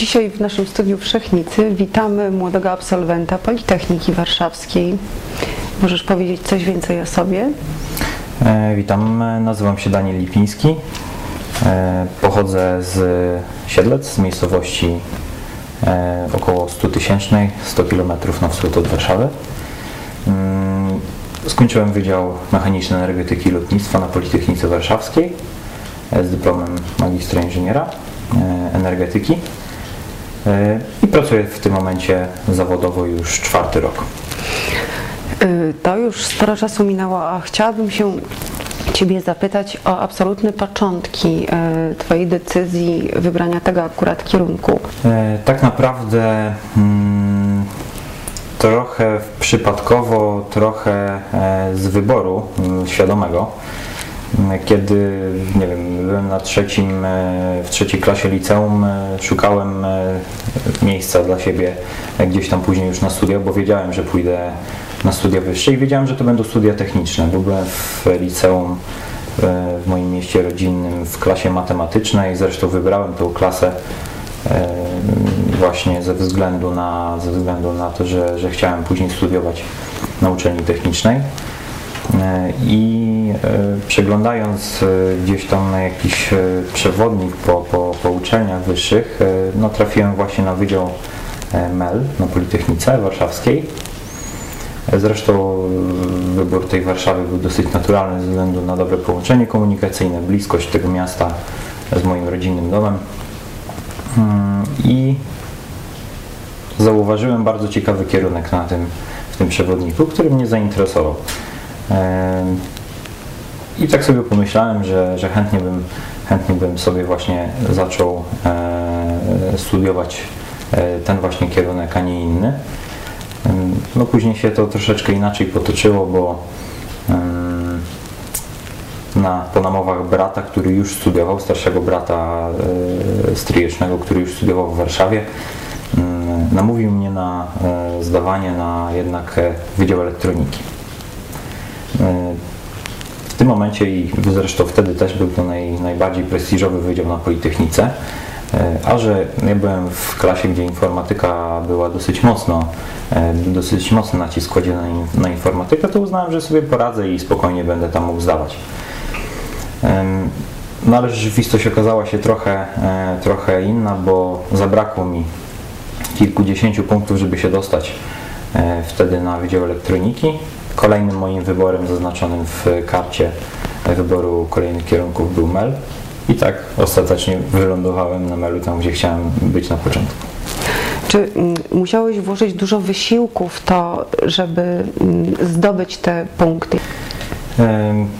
Dzisiaj w naszym studiu w Szechnicy witamy młodego absolwenta Politechniki Warszawskiej. Możesz powiedzieć coś więcej o sobie? E, witam, nazywam się Daniel Lipiński. E, pochodzę z Siedlec, z miejscowości e, około 100 tysięcznej, 100 km na wschód od Warszawy. Mm, skończyłem Wydział Mechaniczny Energetyki i Lotnictwa na Politechnice Warszawskiej z dyplomem magistra inżyniera energetyki i pracuję w tym momencie zawodowo już czwarty rok. Y, to już sporo czasu minęło, a chciałabym się Ciebie zapytać o absolutne początki y, Twojej decyzji wybrania tego akurat kierunku. E, tak naprawdę hmm, trochę przypadkowo, trochę e, z wyboru hmm, świadomego. Kiedy, nie wiem, byłem na trzecim, e, w trzeciej klasie liceum, szukałem miejsca dla siebie gdzieś tam później już na studia, bo wiedziałem, że pójdę na studia wyższe i wiedziałem, że to będą studia techniczne, bo byłem w liceum e, w moim mieście rodzinnym w klasie matematycznej, zresztą wybrałem tą klasę e, właśnie ze względu na, ze względu na to, że, że chciałem później studiować na uczelni technicznej. E, I przeglądając gdzieś tam na jakiś przewodnik po, po, po uczelniach wyższych, no trafiłem właśnie na Wydział MEL na Politechnice Warszawskiej Zresztą wybór tej Warszawy był dosyć naturalny ze względu na dobre połączenie komunikacyjne, bliskość tego miasta z moim rodzinnym domem. Hmm, I zauważyłem bardzo ciekawy kierunek na tym, w tym przewodniku, który mnie zainteresował. I tak sobie pomyślałem, że, że chętnie, bym, chętnie bym sobie właśnie zaczął e, studiować e, ten właśnie kierunek, a nie inny. No później się to troszeczkę inaczej potoczyło, bo na, po namowach brata, który już studiował, starszego brata e, stryjecznego, który już studiował w Warszawie, namówił mnie na zdawanie na jednak Wydział Elektroniki. W tym momencie i zresztą wtedy też był to naj, najbardziej prestiżowy wydział na Politechnice, a że ja byłem w klasie, gdzie informatyka była dosyć mocno E, dosyć mocny nacisk kładzie na, na informatykę, to uznałem, że sobie poradzę i spokojnie będę tam mógł zdawać. No ale rzeczywistość okazała się trochę, e, trochę inna, bo zabrakło mi kilkudziesięciu punktów, żeby się dostać e, wtedy na Wydział Elektroniki. Kolejnym moim wyborem zaznaczonym w karcie wyboru kolejnych kierunków był MEL i tak ostatecznie wylądowałem na MELu tam, gdzie chciałem być na początku. Czy mm, musiałeś włożyć dużo wysiłku w to, żeby mm, zdobyć te punkty?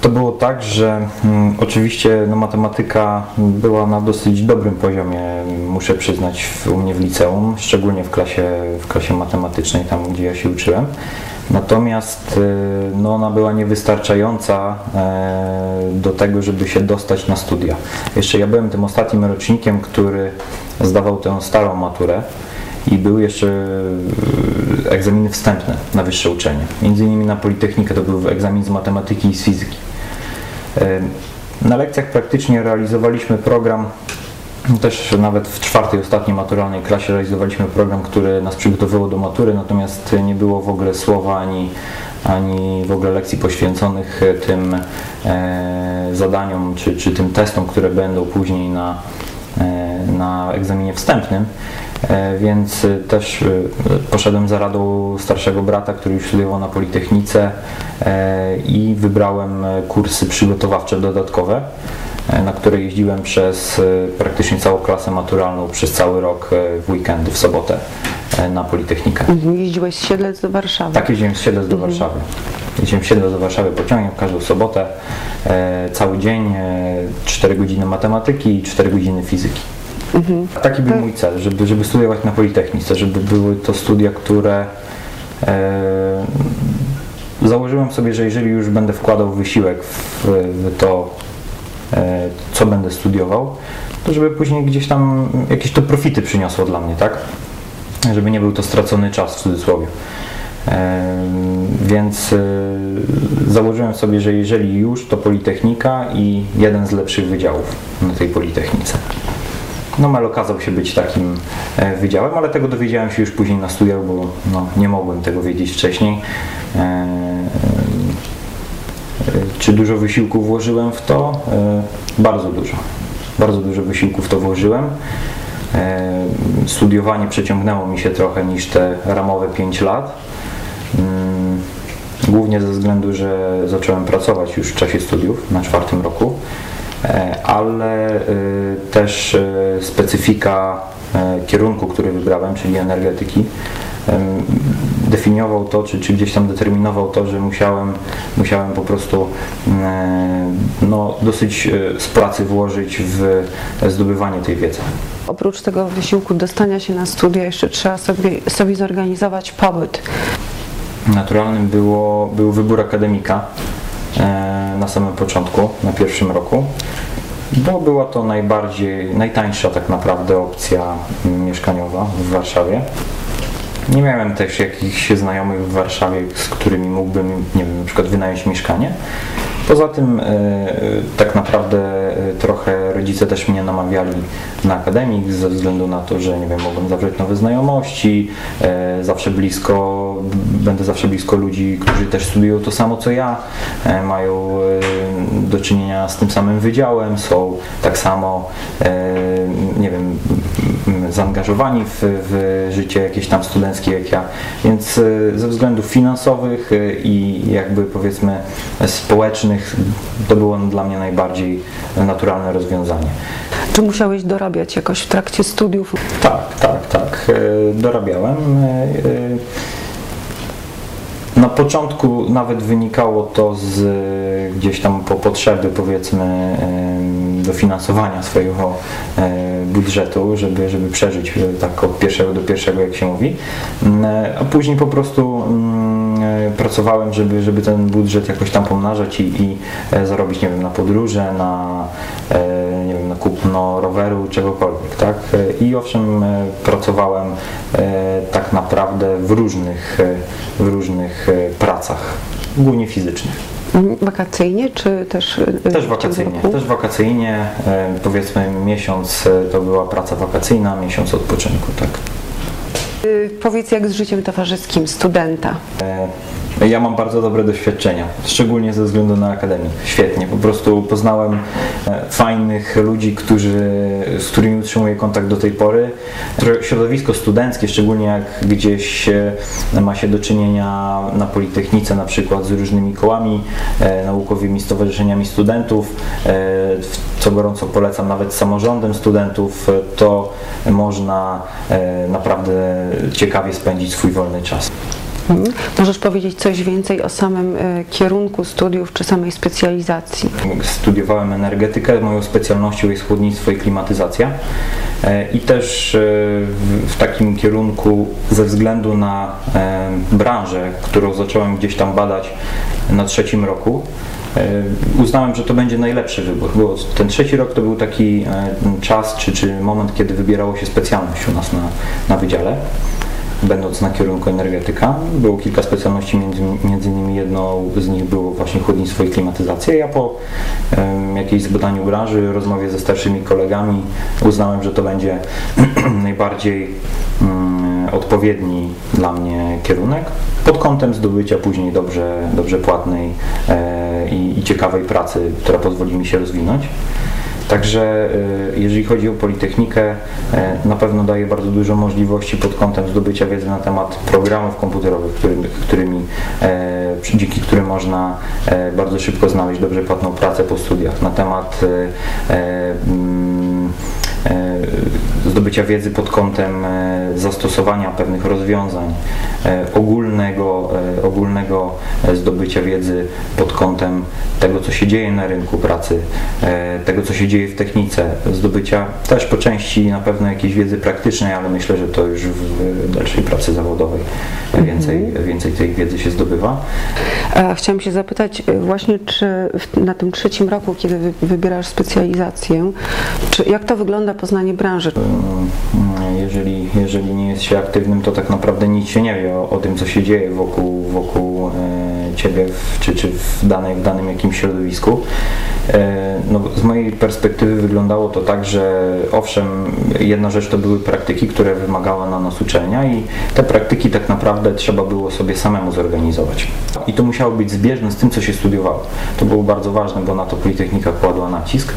To było tak, że mm, oczywiście no, matematyka była na dosyć dobrym poziomie, muszę przyznać, w, u mnie w liceum, szczególnie w klasie, w klasie matematycznej, tam gdzie ja się uczyłem. Natomiast y, no, ona była niewystarczająca e, do tego, żeby się dostać na studia. Jeszcze ja byłem tym ostatnim rocznikiem, który zdawał tę starą maturę i były jeszcze e, egzaminy wstępne na wyższe uczelnie. Między innymi na Politechnikę to był egzamin z matematyki i z fizyki. E, na lekcjach praktycznie realizowaliśmy program, też nawet w czwartej, ostatniej maturalnej klasie realizowaliśmy program, który nas przygotowywał do matury, natomiast nie było w ogóle słowa ani, ani w ogóle lekcji poświęconych tym e, zadaniom czy, czy tym testom, które będą później na, e, na egzaminie wstępnym. E, więc e, też e, poszedłem za radą starszego brata, który już studiował na Politechnice i wybrałem kursy przygotowawcze dodatkowe, na które jeździłem przez praktycznie całą klasę maturalną przez cały rok w weekendy, w sobotę na Politechnikę. Mhm, jeździłeś z Siedlec do Warszawy? Tak, jeździłem z Siedlec do mhm. Warszawy. Jeździłem z Siedlec do Warszawy pociągiem w każdą sobotę, cały dzień, 4 godziny matematyki i 4 godziny fizyki. Mhm. Taki był mój cel, żeby, żeby studiować na Politechnice, żeby były to studia, które e, założyłem sobie, że jeżeli już będę wkładał wysiłek w, w to, e, co będę studiował, to żeby później gdzieś tam jakieś to profity przyniosło dla mnie, tak? Żeby nie był to stracony czas w cudzysłowie. E, więc e, założyłem sobie, że jeżeli już, to Politechnika i jeden z lepszych wydziałów na tej Politechnice. no MEL okazał się być takim e, wydziałem, ale tego dowiedziałem się już później na studiach, bo no, nie mogłem tego wiedzieć wcześniej. Czy dużo wysiłku włożyłem w to? E, bardzo dużo. Bardzo dużo wysiłku w to włożyłem. E, Studiowanie przeciągnęło mi się trochę niż te ramowe 5 lat. Mm, Głównie ze względu, że zacząłem pracować już w czasie studiów na czwartym roku, E, ale też specyfika kierunku, który wybrałem, czyli energetyki, definiował to, czy, czy gdzieś tam determinował to, że musiałem, musiałem po prostu no, dosyć e, z pracy włożyć w zdobywanie tej wiedzy. Oprócz tego wysiłku dostania się na studia, jeszcze trzeba sobie, sobie zorganizować pobyt. Naturalnym było, był wybór akademika e, na samym początku, na pierwszym roku, bo była to najbardziej, najtańsza tak naprawdę opcja mieszkaniowa w Warszawie. Nie miałem też jakichś znajomych w Warszawie, z którymi mógłbym, nie wiem, na przykład wynająć mieszkanie. Poza tym e, tak naprawdę e, trochę rodzice też mnie namawiali na akademik ze względu na to, że nie wiem, mogłem zawrzeć nowe znajomości, e, zawsze blisko, będę zawsze blisko ludzi, którzy też studiują to samo co ja, e, mają e, do czynienia z tym samym wydziałem, są tak samo, e, nie wiem, zaangażowani w, w życie jakieś tam studenckie jak ja, więc e, ze względów finansowych e, i jakby powiedzmy społecznych to było dla mnie najbardziej naturalne rozwiązanie. Czy musiałeś dorabiać jakoś w trakcie studiów? Tak, tak, tak. e, Dorabiałem. e, e, Na początku nawet wynikało to z gdzieś tam po potrzeby powiedzmy dofinansowania swojego budżetu, żeby, żeby przeżyć tak od pierwszego do pierwszego jak się mówi. A później po prostu mm, pracowałem, żeby, żeby ten budżet jakoś tam pomnażać i, i e, zarobić, nie wiem, na podróże, na e, nie wiem, na kupno roweru, czegokolwiek, tak? E, I owszem, e, pracowałem e, tak naprawdę w różnych, e, w różnych e, pracach, głównie fizycznych. Wakacyjnie, czy też Też wakacyjnie, też wakacyjnie, e, powiedzmy miesiąc e, to była praca wakacyjna, miesiąc odpoczynku, tak. Y, Powiedz, jak z życiem towarzyskim studenta? E, Ja mam bardzo dobre doświadczenia, szczególnie ze względu na akademię. Świetnie, po prostu poznałem e, fajnych ludzi, którzy, z którymi utrzymuję kontakt do tej pory. Środowisko studenckie, szczególnie jak gdzieś e, ma się do czynienia na Politechnice na przykład z różnymi kołami naukowymi, stowarzyszeniami studentów, co gorąco polecam nawet samorządem studentów, e, to można e, naprawdę ciekawie spędzić swój wolny czas. Mhm. Możesz powiedzieć coś więcej o samym y, kierunku studiów, czy samej specjalizacji? Studiowałem energetykę, moją specjalnością jest chłodnictwo i klimatyzacja. E, I też e, w, takim kierunku ze względu na e, branżę, którą zacząłem gdzieś tam badać na trzecim roku, e, uznałem, że to będzie najlepszy wybór, bo ten trzeci rok to był taki e, czas czy, czy moment, kiedy wybierało się specjalność u nas na, na wydziale będąc na kierunku energetyka. Było kilka specjalności, między, między innymi jedną z nich było właśnie chłodnictwo i klimatyzacja. Ja po em, jakiejś zbadaniu branży, rozmowie ze starszymi kolegami uznałem, że to będzie najbardziej mm, odpowiedni dla mnie kierunek pod kątem zdobycia później dobrze, dobrze płatnej e, i, i ciekawej pracy, która pozwoli mi się rozwinąć. Także y, jeżeli chodzi o Politechnikę, e, na pewno daje bardzo dużo możliwości pod kątem zdobycia wiedzy na temat programów komputerowych, którymi, którymi, e, dzięki którym można e, bardzo szybko znaleźć dobrze płatną pracę po studiach, na temat e, e, e, zdobycia wiedzy pod kątem e, zastosowania pewnych rozwiązań, e, ogólnego, e, ogólnego e, zdobycia wiedzy pod kątem tego, co się dzieje na rynku pracy, e, tego, co się dzieje w technice, zdobycia też po części na pewno jakiejś wiedzy praktycznej, ale myślę, że to już w dalszej pracy zawodowej e, więcej, więcej tej wiedzy się zdobywa. E, Chciałam się zapytać właśnie, czy na tym trzecim roku, kiedy wy- wybierasz specjalizację, czy jak to wygląda poznanie branży. Mm, Jeżeli, jeżeli nie jest się aktywnym, to tak naprawdę nic się nie wie o, o tym, co się dzieje wokół, wokół e, ciebie w, czy, czy w, danej, w danym jakimś środowisku. E, no, z mojej perspektywy wyglądało to tak, że owszem, jedna rzecz to były praktyki, które wymagała na nas uczelnia i te praktyki tak naprawdę trzeba było sobie samemu zorganizować. I to musiało być zbieżne z tym, co się studiowało. To było bardzo ważne, bo na to Politechnika kładła nacisk.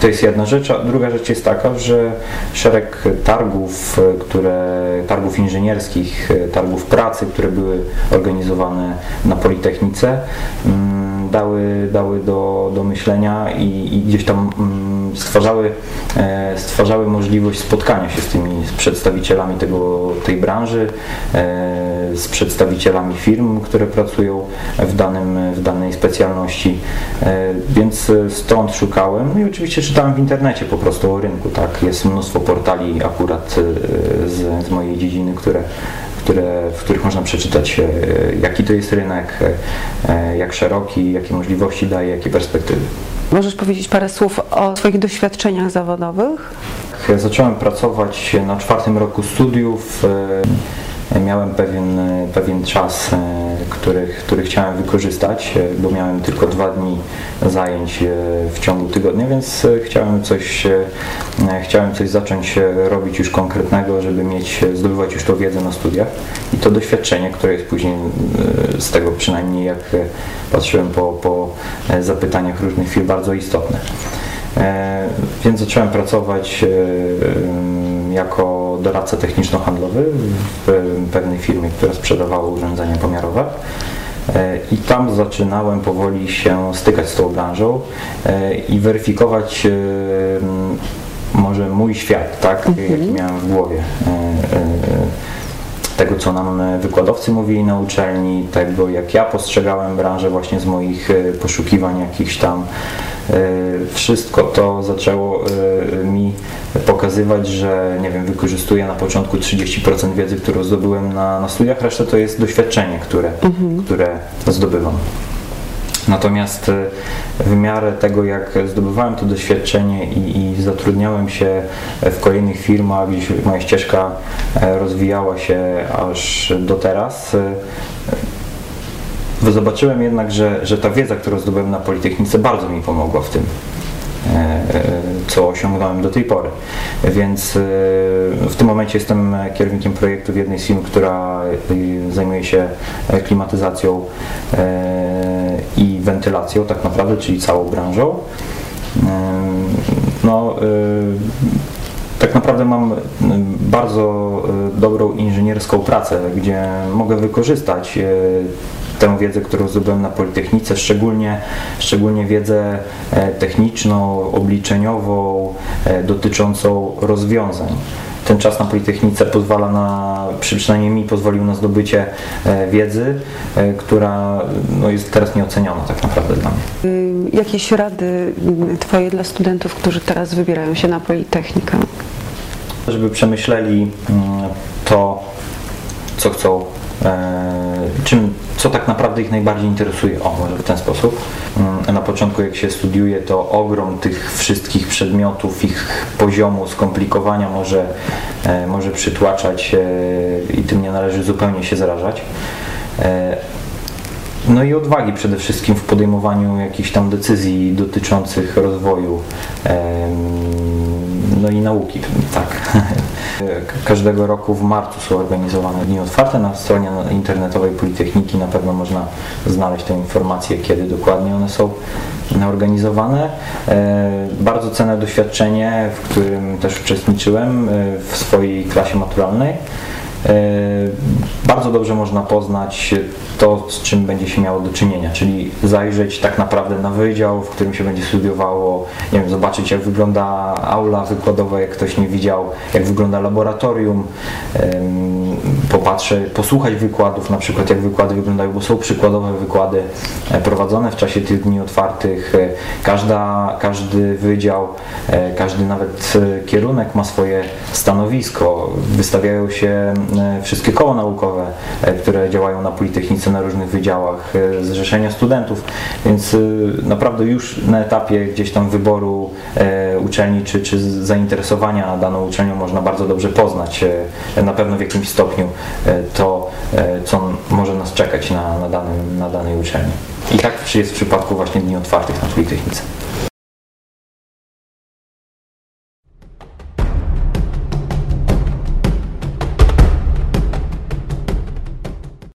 To jest jedna rzecz, a druga rzecz jest taka, że szereg targów, e, które, targów inżynierskich, e, targów pracy, które były organizowane na Politechnice, mm, dały, dały do, do myślenia i, i gdzieś tam mm, stwarzały, e, stwarzały możliwość spotkania się z tymi z przedstawicielami tego, tej branży, e, z przedstawicielami firm, które pracują w, danym, w danej specjalności. E, Więc stąd szukałem. No i oczywiście czytałem w internecie po prostu o rynku. Tak? Jest mnóstwo portali akurat z, z mojej dziedziny, które, które, w których można przeczytać, e, jaki to jest rynek, e, jak szeroki, jakie możliwości daje, jakie perspektywy. Możesz powiedzieć parę słów o swoich doświadczeniach zawodowych? Jak zacząłem pracować na czwartym roku studiów, e, miałem pewien, e, pewien czas, e, który, który chciałem wykorzystać, e, bo miałem tylko dwa dni zajęć e, w ciągu tygodnia, więc e, chciałem coś, e, chciałem coś zacząć e, robić już konkretnego, żeby mieć, e, zdobywać już tą wiedzę na studiach i to doświadczenie, które jest później e, z tego przynajmniej jak e, patrzyłem po, po e, zapytaniach różnych firm bardzo istotne. E, Więc zacząłem pracować e, jako doradca techniczno-handlowy w pewnej firmie, która sprzedawała urządzenia pomiarowe. E, I tam zaczynałem powoli się stykać z tą branżą e, i weryfikować e, może mój świat, tak, jaki miałem w głowie. Tego, co nam wykładowcy mówili na uczelni, tego, jak ja postrzegałem branżę właśnie z moich e, poszukiwań jakichś tam. E, Wszystko to zaczęło e, mi pokazywać, że nie wiem, wykorzystuję na początku 30% wiedzy, którą zdobyłem na, na studiach, reszta to jest doświadczenie, które, które zdobywam. Natomiast e, w miarę tego, jak zdobywałem to doświadczenie i, i zatrudniałem się w kolejnych firmach, gdzieś moja ścieżka e, rozwijała się aż do teraz, e, zobaczyłem jednak, że, że ta wiedza, którą zdobyłem na Politechnice, bardzo mi pomogła w tym e, e, co osiągnąłem do tej pory. Więc e, w tym momencie jestem kierownikiem projektu w jednej z firm, która zajmuje się klimatyzacją i wentylacją tak naprawdę, czyli całą branżą. No, e, tak naprawdę mam y, bardzo y, dobrą inżynierską pracę, gdzie mogę wykorzystać y, tę wiedzę, którą zdobyłem na Politechnice, szczególnie, szczególnie wiedzę e, techniczną, obliczeniową, e, dotyczącą rozwiązań. Ten czas na Politechnice pozwala na, przy- przynajmniej mi pozwolił na zdobycie e, wiedzy, e, która no, jest teraz nieoceniona tak naprawdę dla mnie. Y, Jakieś rady y, Twoje dla studentów, którzy teraz wybierają się na Politechnikę? żeby przemyśleli mm, to, co chcą, e, czym, co tak naprawdę ich najbardziej interesuje. O, może w ten sposób. Mm, Na początku, jak się studiuje, to ogrom tych wszystkich przedmiotów, ich poziomu skomplikowania może, e, może przytłaczać i tym nie należy zupełnie się zarażać. E, no i odwagi przede wszystkim w podejmowaniu jakichś tam decyzji dotyczących rozwoju no i nauki, tak. Każdego roku w marcu są organizowane dni otwarte. Na stronie internetowej Politechniki na pewno można znaleźć te informacje, kiedy dokładnie one są organizowane. E, Bardzo cenne doświadczenie, w którym też uczestniczyłem e, w swojej klasie maturalnej. E, Bardzo dobrze można poznać to, z czym będzie się miało do czynienia, czyli zajrzeć tak naprawdę na wydział, w którym się będzie studiowało, nie wiem, zobaczyć jak wygląda aula wykładowa, jak ktoś nie widział, jak wygląda laboratorium, em, popatrzę, posłuchać wykładów, na przykład jak wykłady wyglądają, bo są przykładowe wykłady e, prowadzone w czasie tych dni otwartych. E, Każda, każdy wydział, każdy nawet kierunek ma swoje stanowisko. Wystawiają się wszystkie koła naukowe, e, które działają na Politechnice na różnych wydziałach, e, zrzeszenia studentów, więc e, naprawdę już na etapie gdzieś tam wyboru e, uczelni czy, czy zainteresowania daną uczelnią można bardzo dobrze poznać e, na pewno w jakimś stopniu e, to, e, co może nas czekać na, na, danym, na danej uczelni. I tak jest w przypadku właśnie dni otwartych na Politechnice.